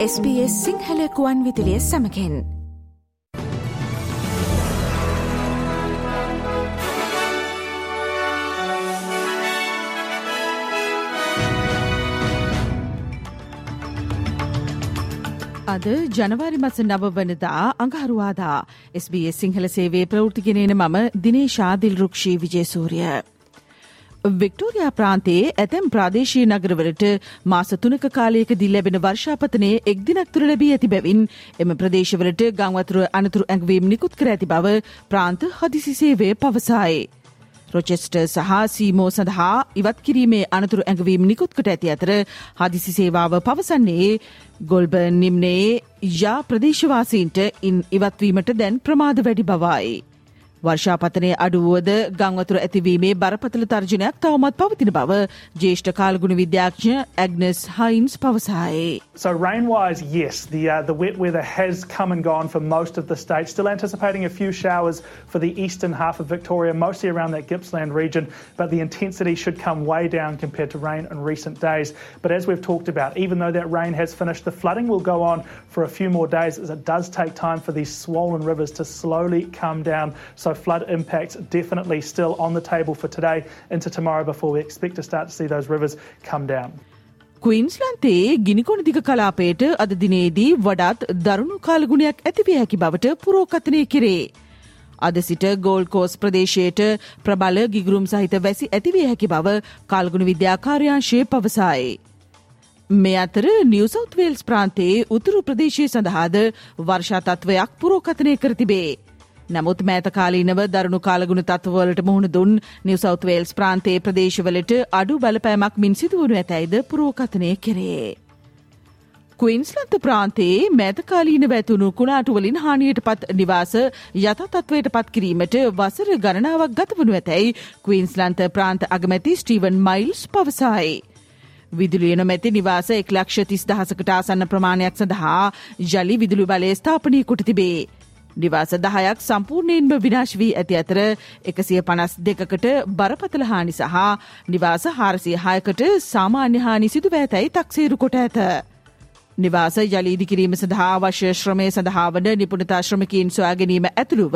SBS සිංහලකුවන් විදිලිය සමකෙන් අද ජනවාරි මස නව වනදා අඟහරුවාදා SBS සිංහල සේවේ ප්‍රෘතිගෙනන මම දිනේ ශාදිල් රුක්ෂී විජේසූරිය. වික්ටෝරයා ප්‍රාන්තයේ ඇතැම් ප්‍රාදේශී නගරවලට මාස තුනක කාලයකදී ලැබෙන වර්ෂාපතනය එක් දිනක් තුර ලැබී ඇති බැවින් එම ප්‍රදේශවලට ගංවතුර අනතුරු ඇඟවීම් නිකුත් කර ඇති බව ප්‍රාන්ත හදිසිසේවේ පවසායි. රොචෙස්ට සහ සීමෝ සඳහා ඉවත් කිරීමේ අනතුරු ඇඟවීම් නිකුත්කට ඇති අතර හදිසි සේවාව පවසන්නේ ගොල්බ නිම්නයේ යා ප්‍රදේශවාසීන්ට ඉන් ඉවත්වීමට දැන් ප්‍රමාද වැඩි බවයි. වර්ෂාපතනය අඩුවුවද ගංවතුර ඇතිවීමේ බරපතල තර්ජනයක් තවමත් පවතින බව ජේෂ්ඨ කාලගුණ විද්‍යාඥ ඇග්නස් හයින්ස් පවසායේ. So rain-wise, yes, the uh, the wet weather has come and gone for most of the state. Still anticipating a few showers for the eastern half of Victoria, mostly around that Gippsland region, but the intensity should come way down compared to rain in recent days. But as we've talked about, even though that rain has finished, the flooding will go on for a few more days as it does take time for these swollen rivers to slowly come down. So So flood impacts definitely still on the table for today into tomorrow before we expect to start to see those rivers come down. ක්වීන්ස්ලන්තේ ගිනිකොන දික කලාපයට අද දිනේදී වඩාත් දරුණු කාලගුණයක් ඇතිවිය හැකි බවට පුරෝකතනය කෙරේ. අද සිට ගෝල් කෝස් ප්‍රදේශයට ප්‍රබල ගිගරුම් සහිත වැසි ඇතිවිය හැකි බව කාල්ගුණ විද්‍යාකාර්යංශය පවසායි. මේ අතර නිවසෞත්වේල්ස් ප්‍රාන්තයේ උතුරු ප්‍රදේශය සඳහාද වර්ෂාතත්වයක් පුරෝකතනය කර තිබේ. නමුත් මෑතකාලීනව දරුණු කාලගුණ තත්වවලට මුහුණ දුන් නිවසෞත්වේල්ස් ප්‍රාන්තයේ ප්‍රදේශවලට අඩු බලපෑමක් මින් සිදුවනු ඇතැයිද පුරෝකතනය කෙරේ. ක්වීන්ස්ලන්ත ප්‍රාන්තයේ මෑතකාලීන වැතුණු කුණාටුවලින් හානියට පත් නිවාස යථතත්වයට පත් කිරීමට වසර ගණනාවක් ගතවනු ඇතැයි ක්වීන්ස්ලන්ත ප්‍රාන්ත අගමැති ස්ටීවන් මයිල්ස් පවසායි. විදුලිය නොමැති නිවාස එක් ලක්ෂ තිස් දහසකට ආසන්න ප්‍රමාණයක් සඳහා ජලි විදුලි බලය ස්ථාපනය කොට තිබේ. නිවාස දහයක් සම්පූර්ණයෙන්ම විනාශ වී ඇති අතර එකසිය පනස් දෙකකට බරපතල හානි සහ නිවාස හාරසිය හයකට සාමාන්‍ය හානි සිදුව ඇතැයි තක්සේරු කොට ඇත. නිවාස ජලීදි කිරීම සඳහා අවශ්‍ය ශ්‍රමය සඳහා වන නිපුණතා ශ්‍රමකින් සොයා ගැනීම ඇතුළුව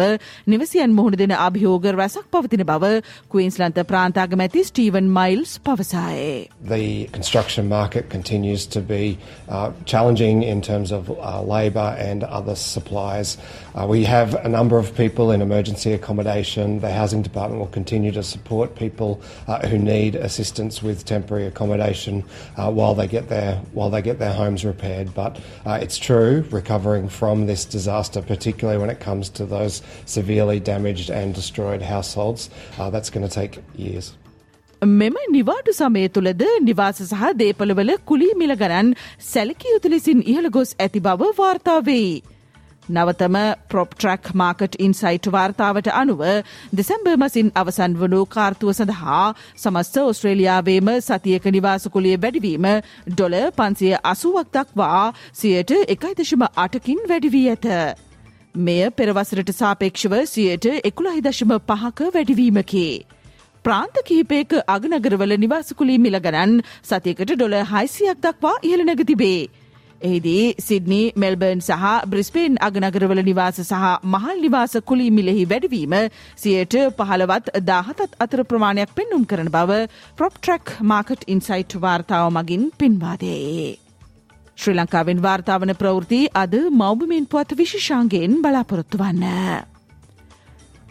නිවසියන් මුහුණ දෙන අභියෝග රැසක් පවතින බව ක්වීන්ස්ලන්ත ප්‍රාන්තාගමැති ස්ටීවන් මයිල්ස් පවසායේ. The construction market continues to be uh, challenging in terms of uh, labour and other supplies. Uh, we have a number of people in emergency accommodation. The housing department will continue to support people uh, who need assistance with temporary accommodation uh, while they get their while they get their homes repaired. But uh, it's true, recovering from this disaster, particularly when it comes to those severely damaged and destroyed households, uh, that's going to take years. මෙම නිවාඩු සමය තුළද නිවාස සහ දේපළවල කුලී මිල ගණන් සැලකිය යුතු ලෙසින් ඉහළ ගොස් ඇති බව වාර්තාවෙයි. නවතම ප්‍රොප්ට්‍රක් මාකට් ඉන්සයිට් වාර්තාවට අනුව දෙසැම්බර් මසින් අවසන් වනු කාර්තුව සඳහා සමස්ත ඔස්ට්‍රේලියාවේම සතියක නිවාසකුලිය වැඩිවීම ඩොල පන්සිය අසුවක් දක්වා සියයට එකයිදශම අටකින් වැඩිවී ඇත. මෙය පෙරවසරට සාපේක්ෂව සියයට එකුළහිදශම පහක වැඩිවීමකි. ප්‍රාන්ත කිහිපයක අගනගරවල නිවාසකුලී මිලගණන් සතියකට ඩොල හයිසියක් දක්වා ඉහළ නැගතිබේ. එහිදී සිඩ්නි මෙල්බර්න් සහ බ්‍රිස්පේන් අගනගරවල නිවාස සහ මහල් නිවාස කුලී මිලෙහි වැඩවීම සියයට පහළවත් දාහතත් අතර ප්‍රමාණයක් පෙන්නුම් කරන බව ප්‍රොප්ට්‍රක් මාකට් ඉන්සයිට් වාර්තාව මගින් පින්වාදේ. ශ්‍රී ලංකාවෙන් වාර්තාවන ප්‍රවෘති අද මෞබමින් පුවත් විශෂාන්ගෙන් බලාපොරොත්තු වන්න.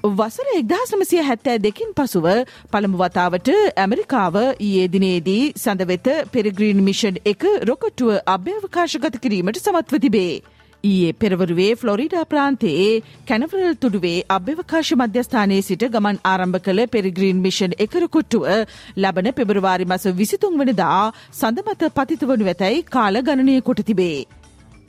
වසර එක්දහස් නමසිය හැත්තෑ දෙකින් පසුව පළමු වතාවට ඇමරිකාව ඊයේ දිනේදී සඳවෙත පෙරග්‍රීන් මිෂන් එක රොකොට්ටුව අභ්‍යවකාශගත කිරීමට සමත්ව තිබේ. ඊයේ පෙරවරුවේ ෆ්ලොරිඩා ප්‍රාන්තයේ කැනවරල් තුඩුවේ අභ්‍යවකාශ මධ්‍යස්ථානයේ සිට ගමන් ආරම්භ කළ පෙරිග්‍රීන් මිෂන් එකරකොට්ටුව ලබන පෙබරවාරි මස විසිතුන් වනදා සඳමත පතිත වනු ඇතැයි කාල ගණනය කොට තිබේ.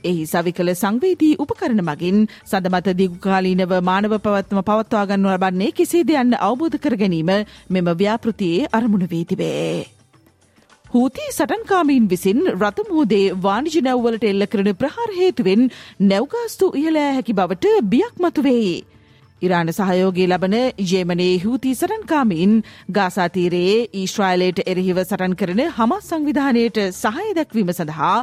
එහි සවිකල සංවේදී උපකරණ මගින් සඳමත දිගුකාලීනව මානව පවත්ම පවත්වාගන්නු ලබන්නේ කෙසේද යන්න අවබෝධ කර ගැනීම මෙම ව්‍යාපෘතියේ අරමුණ වී තිබේ. හූති සටන්කාමීන් විසින් රථමූදේ වාණිජ නැව්වලට එල්ල කරන ප්‍රහාර හේතුවෙන් නැව්ගාස්තු ඉහලෑ හැකි බවට බියක් මතුවෙයි. ඉරාණ සහයෝගේ ලබන යේමනේ හූති සටන්කාමින් ගාසාතීරයේ ඊශ්‍රයිලයට එරහිව සටන් කරන හමස් සංවිධානයට සහය දැක්වීම සඳහා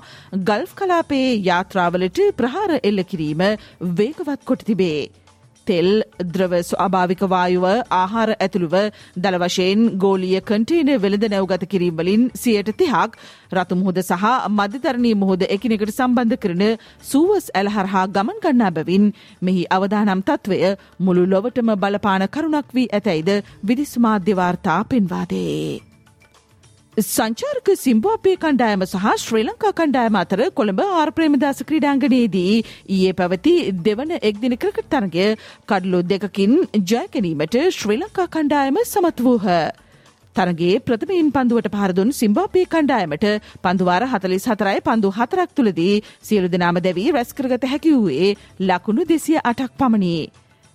ගල්ෆ් කලාපයේ යාත්‍රාවලට ප්‍රහාර එල්ල කිරීම වේගවත් කොට තිබේ. තෙල් ද්‍රව ස්වාභාවික වායුව ආහාර ඇතුළුව දළ වශයෙන් ගෝලිය කටේන වෙළඳ නැවගත කිරීමවලින් සියයට තිහක් රතු මුහොද සහ මධ්‍යතරණී මුහොද එකිනෙකට සම්බන්ධ කරන සූවස් ඇලහරහා ගමන් ගන්නා බැවින් මෙහි අවදානම් තත්ත්වය මුළු ලොවටම බලපාන කරුණක් වී ඇතැයිද විදිස්මාධ්‍යවාර්තා පෙන්වාදේ. සංචාර්ක සිම්බෝපේ කණ්ඩායම සහ ශ්‍රී ලංකා කණ්ඩායම අතර කොළඹ ආර්ප්‍රේමදාස ක්‍රීඩාංගනයේදී ඊයේ පැවති දෙවන එක්දින ක්‍රිකට් තරගය කඩලු දෙකකින් ජයගැනීමට ශ්‍රී ලංකා කණ්ඩායම සමත් වූහ. තරගේ ප්‍රථමයින් පන්දුවට පහරදුන් සිම්බාපේ කණ්ඩායමට පන්දුවාර හතලිස් හතරයි පන්දු හතරක් තුළදී සියලු දෙනාම දැවී රැස්කරගත හැකි වූයේ ලකුණු දෙසිය අටක් පමණි.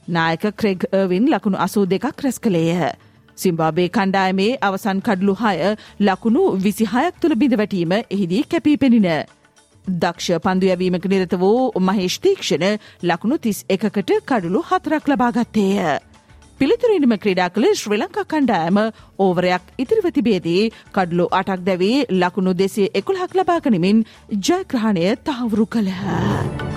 නායක ක්‍රෙග් වින් ලකුණු අසූ දෙකක් රැස් කළේය. සිම්බාබේ කණ්ඩායමේ අවසන් කඩලු හය ලකුණු විසිහයක් තුළ බිඳ වැටීම එහිදී කැපී පෙනින. දක්ෂ පන්දුයවීමක නිරත වූ මහේෂ්තීක්ෂණ ලකුණු තිස් එකකට කඩුළු හතරක් ලබාගත්තේය. පිළිතුරිනිම ක්‍රඩා කළ ශ්‍රී ලංකා කණ්ඩායම ඕවරයක් ඉතිරිව තිබේදී කඩලු අටක් දැවී ලකුණු දෙසේ එකුල්හක් ලබාගනිමින් ජයග්‍රහණය තහවුරු කළහ.